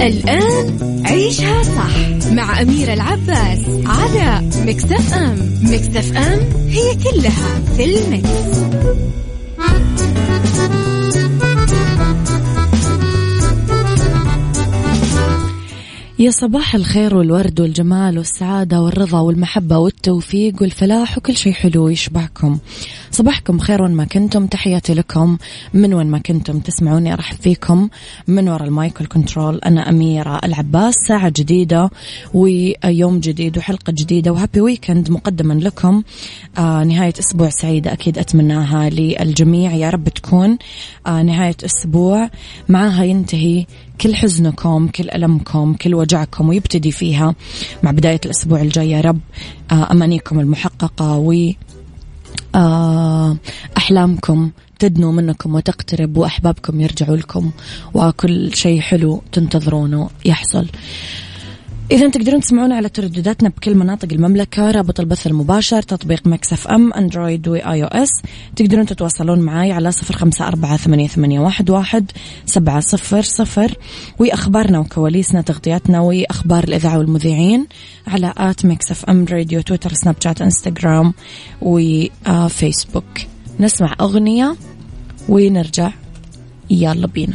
الآن عيشها صح مع أميرة العباس على مكتف أم مكتف أم هي كلها في المكس. يا صباح الخير والورد والجمال والسعادة والرضا والمحبة والتوفيق والفلاح وكل شيء حلو يشبعكم صباحكم خير وين ما كنتم تحياتي لكم من وين ما كنتم تسمعوني أرحب فيكم من وراء ال mic وال control. أنا أميرة العباس ساعة جديدة ويوم جديد وحلقة جديدة و happy weekend مقدما لكم. آه نهاية أسبوع سعيدة أكيد أتمناها للجميع. يا رب تكون آه نهاية أسبوع معها ينتهي كل حزنكم كل ألمكم كل وجعكم ويبتدي فيها مع بداية الأسبوع الجاي. يا رب آه أمانيكم المحققة أحلامكم تدنو منكم وتقترب وأحبابكم يرجعوا لكم وكل شيء حلو تنتظرونه يحصل. إذا تقدرون تسمعونا على تردداتنا بكل مناطق المملكة رابط البث المباشر تطبيق Mix FM Android و iOS. تقدرون تتواصلون معي على صفر خمسة أربعة ثمانية, واحد, واحد سبعة صفر صفر. وأخبارنا وكواليسنا تغطياتنا وأخبار الإذاعة والمذيعين على at Mix FM Radio تويتر سناب شات إنستغرام وفيسبوك نسمع أغنية ونرجع. يلا بينا.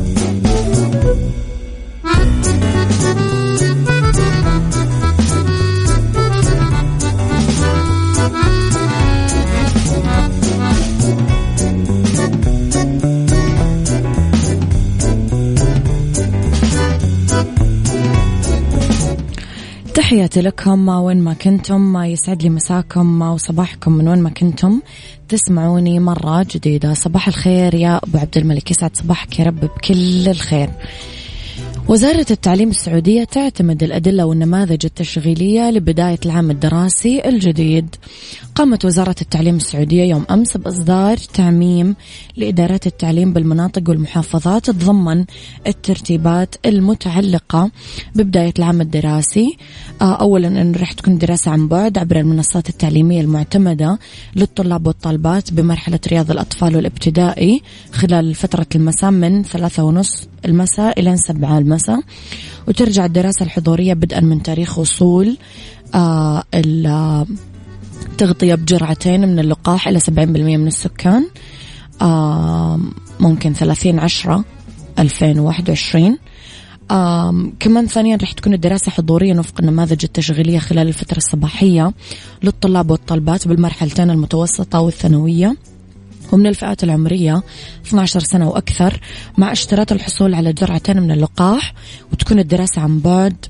تحياتي لكم. وين ما كنتم يسعد لي مساكم وصباحكم من وين ما كنتم. تسمعوني مرة جديدة. صباح الخير يا أبو عبد الملك. يسعد صباحك يا رب بكل الخير. وزارة التعليم السعودية تعتمد الأدلة والنماذج التشغيلية لبداية العام الدراسي الجديد. قامت وزارة التعليم السعودية يوم أمس بإصدار تعميم لإدارات التعليم بالمناطق والمحافظات تضمن الترتيبات المتعلقة ببداية العام الدراسي. آه، أولا أن رح تكون دراسة عن بعد عبر المنصات التعليمية المعتمدة للطلاب والطالبات بمرحلة رياض الأطفال والابتدائي خلال فترة المساء من ثلاثة ونص المساء إلى سبعة المساء وترجع الدراسة الحضورية بدءا من تاريخ وصول آه التغطية بجرعتين من اللقاح إلى 70% من السكان. آه ممكن 30 عشرة 2021 آم كمان ثانيا رح تكون الدراسة حضوريا وفق النماذج التشغيلية خلال الفترة الصباحية للطلاب والطالبات بالمرحلتين المتوسطة والثانوية. ومن الفئات العمرية 12 سنة وأكثر مع اشتراط الحصول على جرعتين من اللقاح وتكون الدراسة عن بعد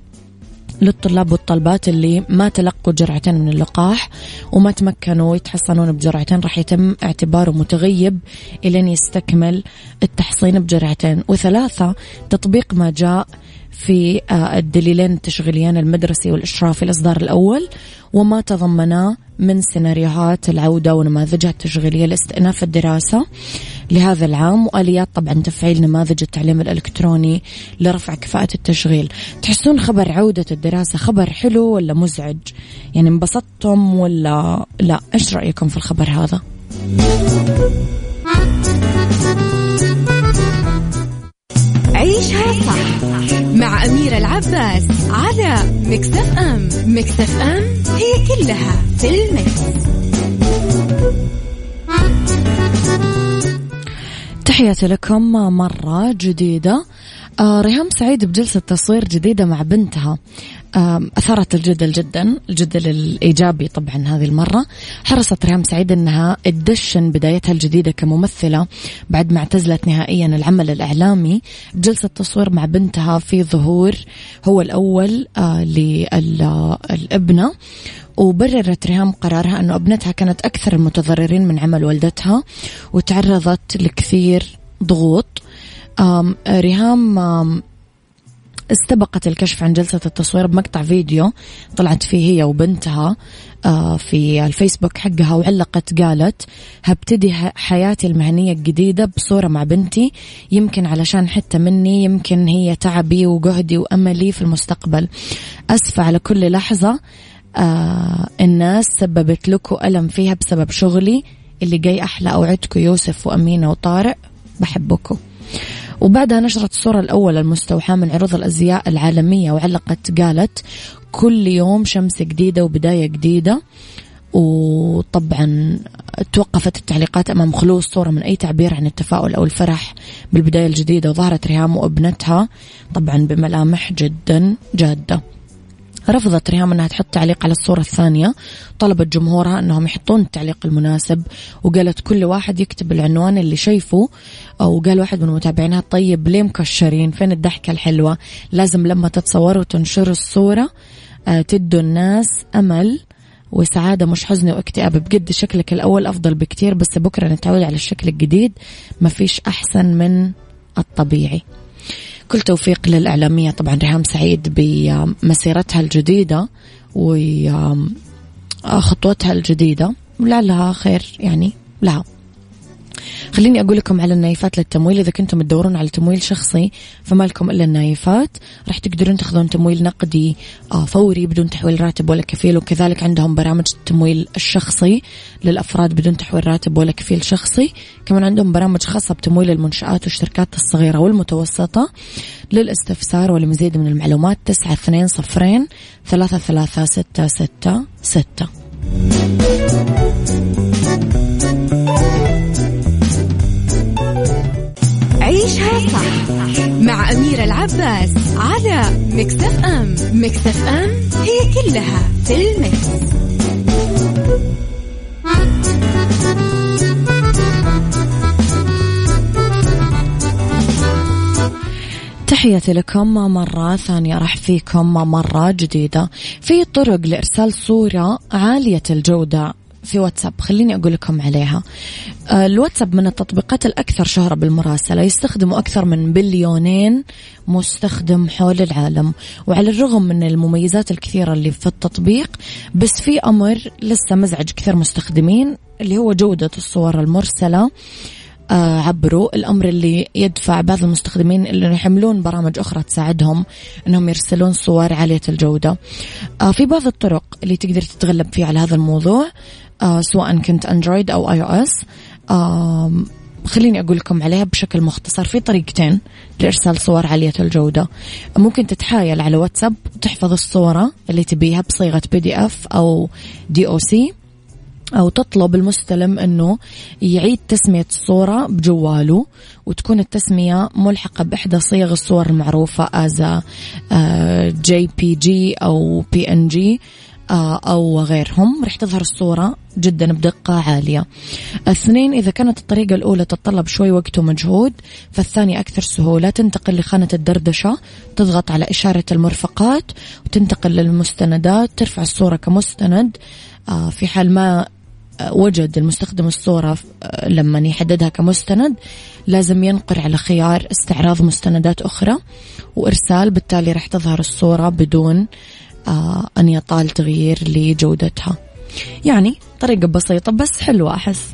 للطلاب والطالبات اللي ما تلقوا جرعتين من اللقاح وما تمكنوا يتحصنون بجرعتين راح يتم اعتباره متغيب إلين يستكمل التحصين بجرعتين. وثلاثة تطبيق ما جاء في آه، الدليلين التشغيليين المدرسي والإشرافي الإصدار الأول وما تضمناه من سيناريوهات العودة ونماذجها التشغيلية لاستئناف الدراسة. لهذا العام وآليات طبعا تفعيل نماذج التعليم الإلكتروني لرفع كفاءة التشغيل. تحسون خبر عودة الدراسة خبر حلو ولا مزعج؟ يعني انبسطتم ولا لا؟ إيش رأيكم في الخبر هذا؟ عيشها صح مع أميرة العباس على مكتف أم مكتف أم هي كلها في المكس. تحياتي لكم مرة جديدة. آه ريهام سعيد بجلسة تصوير جديدة مع بنتها. أثارت الجدل جدا الجدل الإيجابي طبعا هذه المرة. حرصت ريهام سعيد أنها تدشن بدايتها الجديدة كممثلة بعد ما اعتزلت نهائيا العمل الإعلامي. جلسة تصوير مع بنتها في ظهور هو الأول آه، للابنة. وبررت ريهام قرارها أنه ابنتها كانت أكثر المتضررين من عمل والدتها وتعرضت لكثير ضغوط. ريهام استبقت الكشف عن جلسة التصوير بمقطع فيديو طلعت فيه هي وبنتها آه، في الفيسبوك حقها وعلقت قالت هبتدي حياتي المهنية الجديدة بصورة مع بنتي يمكن علشان حتة مني يمكن هي تعبي وجهدي وأملي في المستقبل. أسفة على كل لحظة آه الناس سببت لكم ألم فيها بسبب شغلي اللي جاي أحلى أوعدكم يوسف وأمينة وطارق بحبكم. وبعدها نشرت الصورة الأولى المستوحاة من عروض الأزياء العالمية وعلقت قالت كل يوم شمس جديدة وبداية جديدة. وطبعا توقفت التعليقات أمام خلوص صورة من أي تعبير عن التفاؤل أو الفرح بالبداية الجديدة وظهرت ريهام وابنتها طبعا بملامح جدا جادة. رفضت ريهام أنها تحط تعليق على الصورة الثانية. طلبت جمهورها أنهم يحطون التعليق المناسب. وقالت كل واحد يكتب العنوان اللي شايفه. وقال واحد من متابعينها طيب ليه مكشرين؟ فين الضحكة الحلوة؟ لازم لما تتصوروا وتنشروا الصورة آه، تدوا الناس أمل وسعادة مش حزن واكتئاب. بجد شكلك الأول أفضل بكتير بس بكرة نتعود على الشكل الجديد. ما فيش أحسن من الطبيعي. كل توفيق للإعلامية. طبعا ريهام سعيد بمسيرتها الجديدة وخطوتها الجديدة ولعلها خير يعني لها خليني أقول لكم على النايفات للتمويل. إذا كنتم تدورون على تمويل شخصي فما لكم إلا النايفات. راح تقدرون تاخذون تمويل نقدي آه، فوري بدون تحويل راتب ولا كفيل. وكذلك عندهم برامج التمويل الشخصي للأفراد بدون تحويل راتب ولا كفيل شخصي. كمان عندهم برامج خاصة بتمويل المنشآت والشركات الصغيرة والمتوسطة للاستفسار ولمزيد من المعلومات. تسعة اثنين صفرين ثلاثة ثلاثة ستة ستة ستة. مع أميرة العباس على مكتف أم مكتف أم هي كلها في المكس. تحياتي لكم مرة ثانية راح فيكم مرة جديدة في طرق لإرسال صورة عالية الجودة في واتساب. خليني أقول لكم عليها. آه، الواتساب من التطبيقات الأكثر شهرة بالمراسلة. يستخدمه أكثر من بليونين مستخدم حول العالم. وعلى الرغم من المميزات الكثيرة اللي في التطبيق بس في أمر لسه مزعج كثير مستخدمين اللي هو جودة الصور المرسلة. آه، عبره الأمر اللي يدفع بعض المستخدمين اللي يحملون برامج أخرى تساعدهم أنهم يرسلون صور عالية الجودة. آه، في بعض الطرق اللي تقدر تتغلب فيها على هذا الموضوع آه سواء كنت Android أو iOS آه خليني أقول لكم عليها بشكل مختصر. في طريقتين لإرسال صور عالية الجودة. ممكن تتحايل على واتساب وتحفظ الصورة اللي تبيها بصيغة PDF أو DOC أو تطلب المستلم أنه يعيد تسمية الصورة بجواله وتكون التسمية ملحقة بإحدى صيغ الصور المعروفة زي JPG أو PNG أو غيرهم. رح تظهر الصورة جدا بدقة عالية. اثنين إذا كانت الطريقة الأولى تتطلب شوي وقت ومجهود فالثانية أكثر سهولة. تنتقل لخانة الدردشة تضغط على إشارة المرفقات وتنتقل للمستندات ترفع الصورة كمستند. آه، في حال ما وجد المستخدم الصورة لما يحددها كمستند لازم ينقر على خيار استعراض مستندات أخرى وإرسال بالتالي راح تظهر الصورة بدون آه، أن يطال تغيير لجودتها. يعني طريقة بسيطة بس حلوة أحس.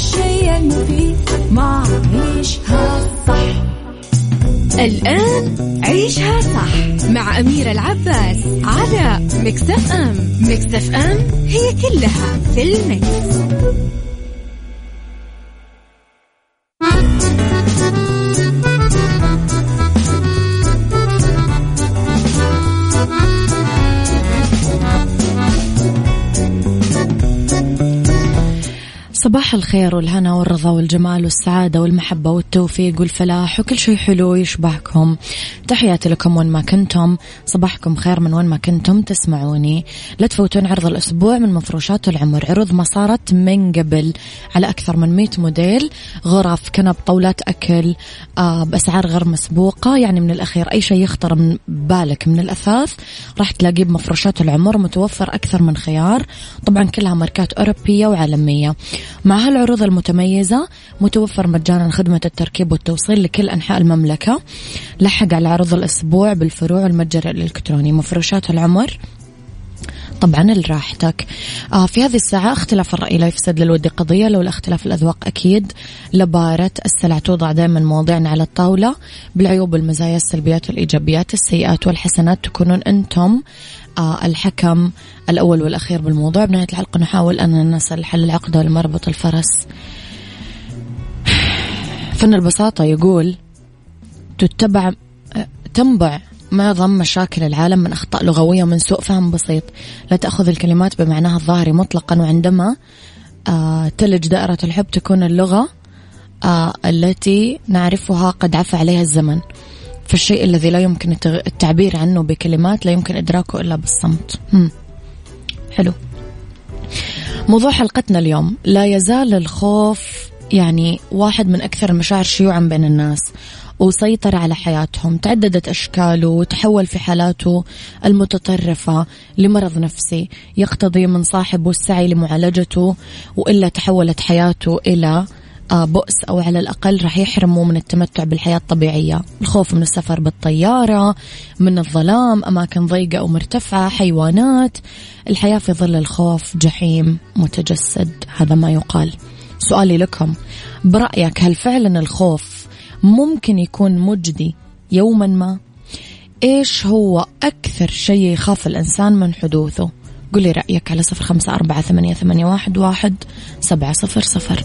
الشيء المفيد. ما عيشها صح. الآن عيشها صح مع أميرة العباس على مكتف أم. مكتف أم هي كلها في المكس. صباح الخير والهنا والرضا والجمال والسعادة والمحبة والتوفيق والفلاح وكل شيء حلو يشبهكم. تحياتي لكم وين ما كنتم. صباحكم خير من وين ما كنتم تسمعوني. لا تفوتون عرض الأسبوع من مفروشات العمر. عروض ما صارت من قبل على أكثر من 100 موديل. غرف كنب طاولات أكل آه بأسعار غير مسبوقة. يعني من الأخير أي شيء يخطر من بالك من الأثاث راح تلاقيه بمفروشات العمر متوفر أكثر من خيار. طبعا كلها ماركات أوروبية وعالمية. مع هالعروض المتميزة متوفر مجانا خدمة التركيب والتوصيل لكل أنحاء المملكة. لحق على عروض الأسبوع بالفروع المتجر الإلكتروني. مفروشات العمر. طبعا لراحتك. آه في هذه الساعة اختلاف الرأي لا يفسد للود قضية. لو الاختلاف الأذواق أكيد لبارة السلع توضع دائما مواضيعنا على الطاولة. بالعيوب والمزايا السلبيات والإيجابيات السيئات والحسنات تكونون أنتم الحكم الأول والأخير بالموضوع. بنهاية الحلقة نحاول أن نصل حل العقدة والمربط الفرس. فن البساطة يقول تتبع تنبع معظم مشاكل العالم من أخطاء لغوية من سوء فهم بسيط. لا تأخذ الكلمات بمعناها الظاهري مطلقا وعندما آه تلج دائرة الحب تكون اللغة آه التي نعرفها قد عفى عليها الزمن. فالشيء الذي لا يمكن التعبير عنه بكلمات لا يمكن إدراكه إلا بالصمت هم. حلو موضوع حلقتنا اليوم لا يزال الخوف يعني واحد من أكثر المشاعر شيوعا بين الناس وسيطر على حياتهم تعددت أشكاله وتحول في حالاته المتطرفة لمرض نفسي يقتضي من صاحبه السعي لمعالجته وإلا تحولت حياته إلى بؤس أو على الأقل راح يحرموا من التمتع بالحياة الطبيعية. الخوف من السفر بالطيارة من الظلام أماكن ضيقة أو مرتفعة حيوانات. الحياة في ظل الخوف جحيم متجسد هذا ما يقال. سؤالي لكم برأيك هل فعلا الخوف ممكن يكون مجدي يوما ما؟ إيش هو أكثر شيء يخاف الإنسان من حدوثه؟ قولي رأيك على صفر خمسة أربعة ثمانية, واحد سبعة صفر صفر.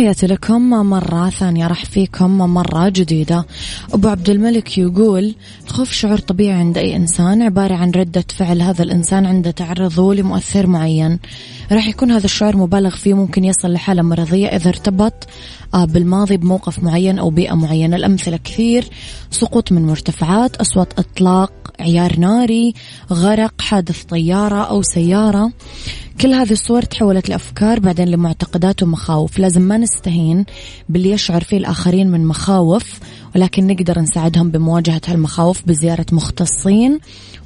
تحياتي لكم مرة ثانية راح فيكم مرة جديدة. أبو عبد الملك يقول الخوف شعور طبيعي عند أي إنسان عبارة عن ردة فعل. هذا الإنسان عند تعرضه لمؤثر معين. راح يكون هذا الشعور مبالغ فيه ممكن يصل لحالة مرضية إذا ارتبط آه، بالماضي بموقف معين أو بيئة معينة. الأمثلة كثير سقوط من مرتفعات أصوات إطلاق عيار ناري غرق حادث طيارة أو سيارة. كل هذه الصور تحولت لأفكار بعدين لمعتقدات ومخاوف. لازم ما نستهين باللي يشعر فيه الآخرين من مخاوف ولكن نقدر نساعدهم بمواجهة هالمخاوف بزيارة مختصين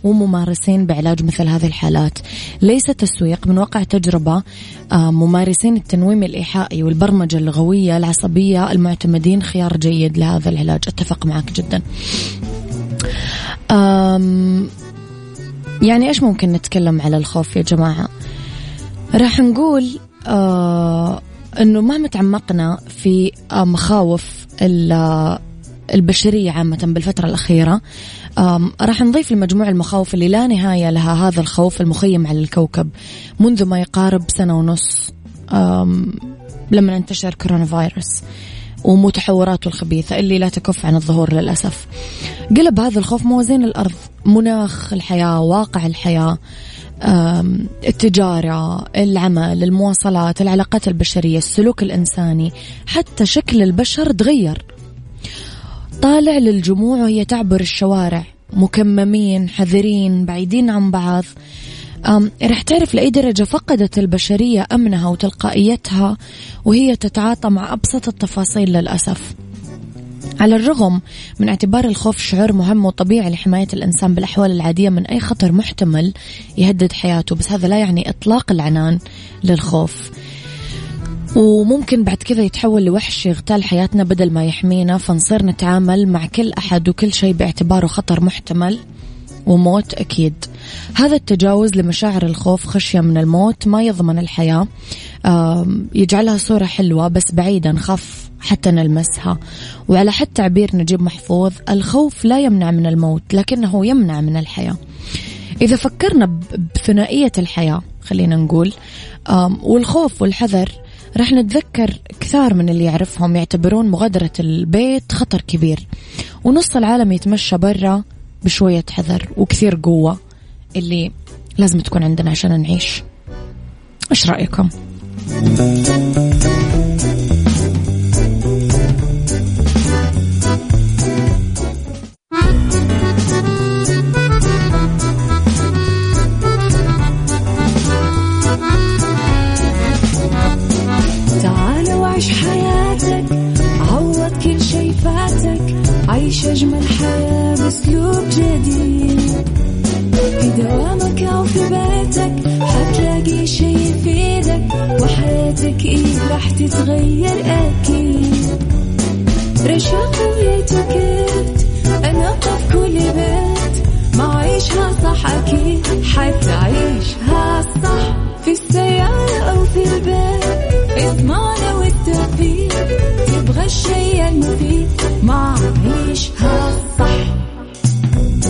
وممارسين بعلاج مثل هذه الحالات. ليس تسويق من واقع تجربة آه، ممارسين التنويم الإيحائي والبرمجة اللغوية العصبية المعتمدين خيار جيد لهذا العلاج. أتفق معك جدا. يعني إيش ممكن نتكلم على الخوف يا جماعة؟ راح نقول آه إنه مهما تعمقنا في آه مخاوف البشرية عامة بالفترة الأخيرة. راح نضيف لمجموع المخاوف اللي لا نهاية لها هذا الخوف المخيم على الكوكب. منذ ما يقارب سنة ونص لما انتشر كورونا فيروس ومتحوراته الخبيثة اللي لا تكف عن الظهور للأسف. قلب هذا الخوف موازين الأرض مناخ الحياة واقع الحياة. التجارة العمل المواصلات العلاقات البشرية السلوك الإنساني حتى شكل البشر تغير. طالع للجموع وهي تعبر الشوارع. مكممين حذرين بعيدين عن بعض. رح تعرف لأي درجة فقدت البشرية أمنها وتلقائيتها وهي تتعاطى مع أبسط التفاصيل للأسف. على الرغم من اعتبار الخوف شعور مهم وطبيعي لحماية الإنسان بالأحوال العادية من أي خطر محتمل يهدد حياته بس هذا لا يعني إطلاق العنان للخوف. وممكن بعد كذا يتحول لوحش يغتال حياتنا بدل ما يحمينا فنصير نتعامل مع كل أحد وكل شيء باعتباره خطر محتمل وموت أكيد. هذا التجاوز لمشاعر الخوف خشية من الموت ما يضمن الحياة. يجعلها صورة حلوة بس بعيدة نخاف حتى نلمسها. وعلى حد تعبير نجيب محفوظ الخوف لا يمنع من الموت لكنه يمنع من الحياة. إذا فكرنا بثنائية الحياة خلينا نقول والخوف والحذر راح نتذكر كثار من اللي يعرفهم يعتبرون مغادرة البيت خطر كبير. ونص العالم يتمشى برا بشوية حذر وكثير قوة اللي لازم تكون عندنا عشان نعيش. إيش رأيكم؟ أجمل حياة بأسلوب جديد. في دوامك أو في بيتك حتلاقي شي يفيدك وحياتك إيه راح تتغير أكيد. رشاق ويتوكيت أنا في كل بيت ما عيشها صح أكيد حتعيشها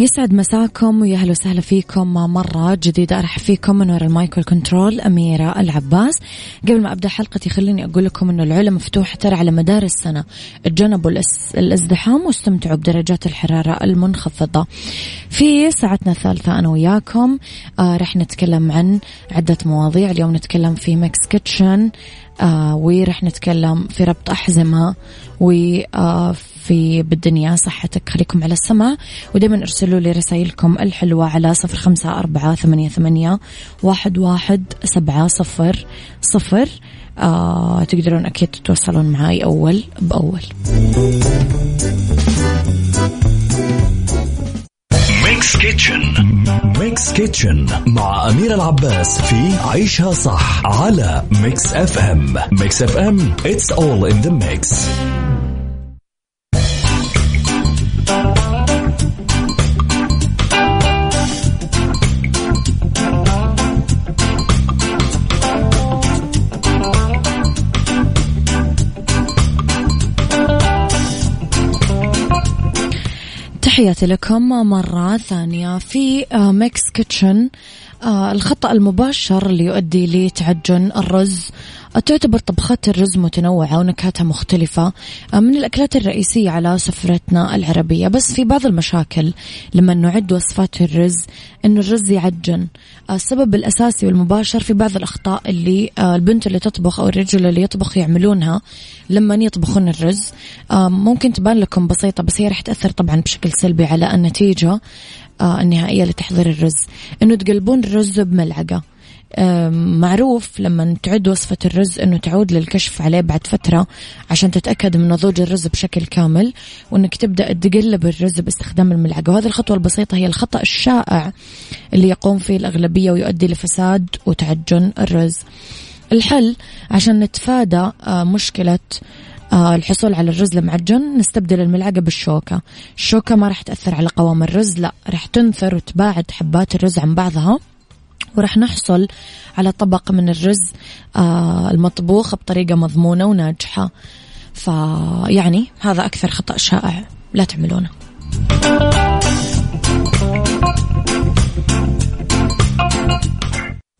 يسعد مساكم ويا أهلا وسهلا فيكم مرة جديدة. أرحب فيكم من وراء ال mic وال control أميرة العباس. قبل ما أبدأ حلقتي خليني أقول لكم أنه العلا مفتوحة ترى على مدار السنة. تجنبوا الازدحام واستمتعوا بدرجات الحرارة المنخفضة. في ساعتنا الثالثة أنا وياكم آه رح نتكلم عن عدة مواضيع. اليوم نتكلم في Mix Kitchen آه ورح نتكلم في ربط أحزمة وفي آه بالدنيا صحتك خليكم على السمع ودايما ارسلوا لي رسائلكم الحلوة على صفر خمسة أربعة ثمانية, ثمانية واحد, واحد سبعة صفر صفر. آه تقدرون أكيد تتواصلون معي أول بأول. Mix Kitchen Mix Kitchen مع أمير العباس في عيشها صح على Mix FM Mix FM it's all in the mix. تحياتي لكم مرة ثانية في Mix آه، Kitchen الخطأ المباشر اللي يؤدي لتعجن الرز. تعتبر طبخات الرز متنوعة ونكهاتها مختلفة آه، من الأكلات الرئيسية على سفرتنا العربية. بس في بعض المشاكل لما نعد وصفات الرز أنه الرز يعجن. آه، السبب الأساسي والمباشر في بعض الأخطاء اللي البنت اللي تطبخ أو الرجل اللي يطبخ يعملونها لما يطبخون الرز. ممكن تبان لكم بسيطة بس هي رح تأثر طبعا بشكل سلبي على النتيجة. آه، النهائية لتحضير الرز. إنه تقلبون الرز بملعقة. معروف لما تعد وصفة الرز أنه تعود للكشف عليه بعد فترة عشان تتأكد من نضوج الرز بشكل كامل وأنك تبدأ تقلب الرز باستخدام الملعقة. وهذه الخطوة البسيطة هي الخطأ الشائع اللي يقوم فيه الأغلبية ويؤدي لفساد وتعجن الرز. الحل عشان نتفادى آه، مشكلة آه الحصول على الرز المعجن نستبدل الملعقة بالشوكة. الشوكة ما راح تأثر على قوام الرز لا راح تنثر وتباعد حبات الرز عن بعضها. وراح نحصل على طبق من الرز آه المطبوخ بطريقة مضمونة وناجحة. فيعني هذا أكثر خطأ شائع لا تعملونه.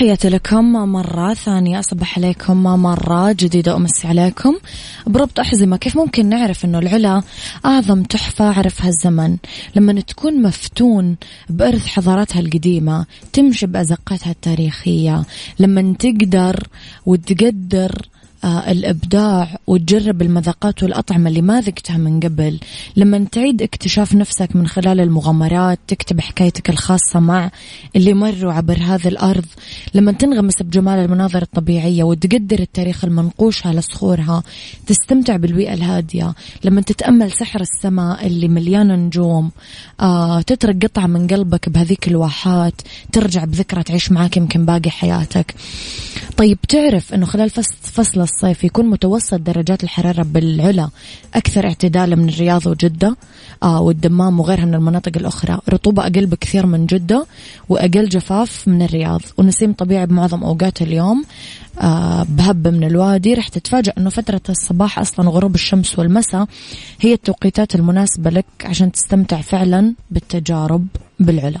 تحياتي لكم مرة ثانية. أصبح عليكم مرة جديدة أمسي عليكم بربط أحزمة. كيف ممكن نعرف أنه العلا أعظم تحفة عرفها الزمن؟ لما تكون مفتون بإرث حضاراتها القديمة تمشي بأزقاتها التاريخية. لما تقدر وتقدر آه، الإبداع وتجرب المذاقات والأطعمة اللي ما ذقتها من قبل. لما تعيد اكتشاف نفسك من خلال المغامرات تكتب حكايتك الخاصة مع اللي مروا عبر هذه الأرض. لما تنغمس بجمال المناظر الطبيعية وتقدر التاريخ المنقوش على صخورها تستمتع بالبيئة الهادية. لما تتأمل سحر السماء اللي مليانة نجوم آه تترك قطعة من قلبك بهذيك الواحات ترجع بذكرى تعيش معاك يمكن باقي حياتك. طيب تعرف أنه خلال فصل الصيف يكون متوسط درجات الحرارة بالعلا أكثر اعتدالا من الرياض وجدة؟ آه والدمام وغيرها من المناطق الأخرى. رطوبة أقل بكثير من جدة وأقل جفاف من الرياض. ونسيم طبيعي بمعظم أوقات اليوم. آه بهبة من الوادي. رح تتفاجأ أنه فترة الصباح أصلا غروب الشمس والمساء هي التوقيتات المناسبة لك عشان تستمتع فعلا بالتجارب بالعلا.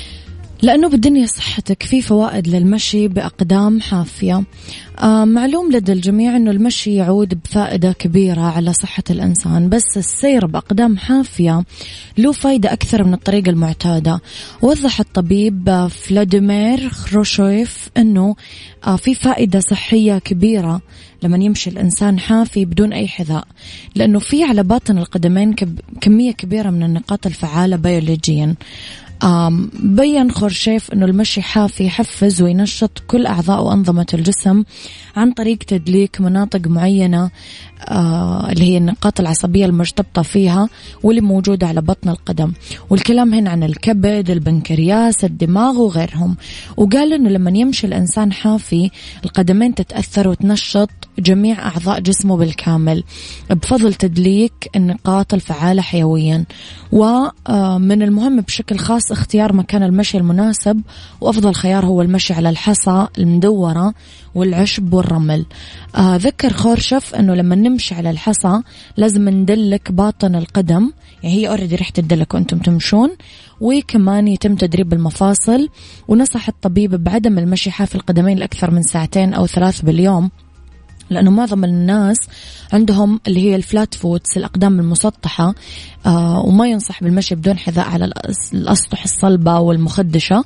لأنه بالدنيا صحتك في فوائد للمشي بأقدام حافية. آه معلوم لدى الجميع أنه المشي يعود بفائدة كبيرة على صحة الإنسان بس السير بأقدام حافية له فايدة أكثر من الطريقة المعتادة. وضح الطبيب فلاديمير خروشويف أنه آه في فائدة صحية كبيرة لما يمشي الإنسان حافي بدون أي حذاء لأنه في على باطن القدمين كمية كبيرة من النقاط الفعالة بيولوجيا بين خورشيف أنه المشي حافي يحفز وينشط كل أعضاء وأنظمة الجسم عن طريق تدليك مناطق معينة آه اللي هي النقاط العصبية المرتبطة فيها واللي موجودة على بطن القدم. والكلام هنا عن الكبد البنكرياس الدماغ وغيرهم. وقال أنه لما يمشي الإنسان حافي القدمين تتأثر وتنشط جميع أعضاء جسمه بالكامل بفضل تدليك النقاط الفعالة حيويا. ومن المهم بشكل خاص اختيار مكان المشي المناسب وأفضل خيار هو المشي على الحصى المدورة والعشب والرمل. آه ذكر خورشف أنه لما نمشي على الحصى لازم ندلك باطن القدم يعني هي اوريدي رح تدلك وأنتم تمشون وكمان يتم تدريب المفاصل ونصح الطبيب بعدم المشي حافي القدمين لأكثر من ساعتين أو ثلاث باليوم. لأنه معظم الناس عندهم اللي هي الفلات فوتس الأقدام المسطحة آه وما ينصح بالمشي بدون حذاء على الأسطح الصلبة والمخدشة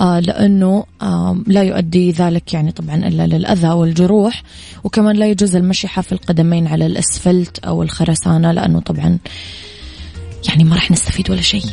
آه لأنه آه لا يؤدي ذلك يعني طبعا إلا للأذى والجروح وكمان لا يجوز المشي حافي القدمين على الأسفلت أو الخرسانة لأنه طبعا يعني ما راح نستفيد ولا شيء.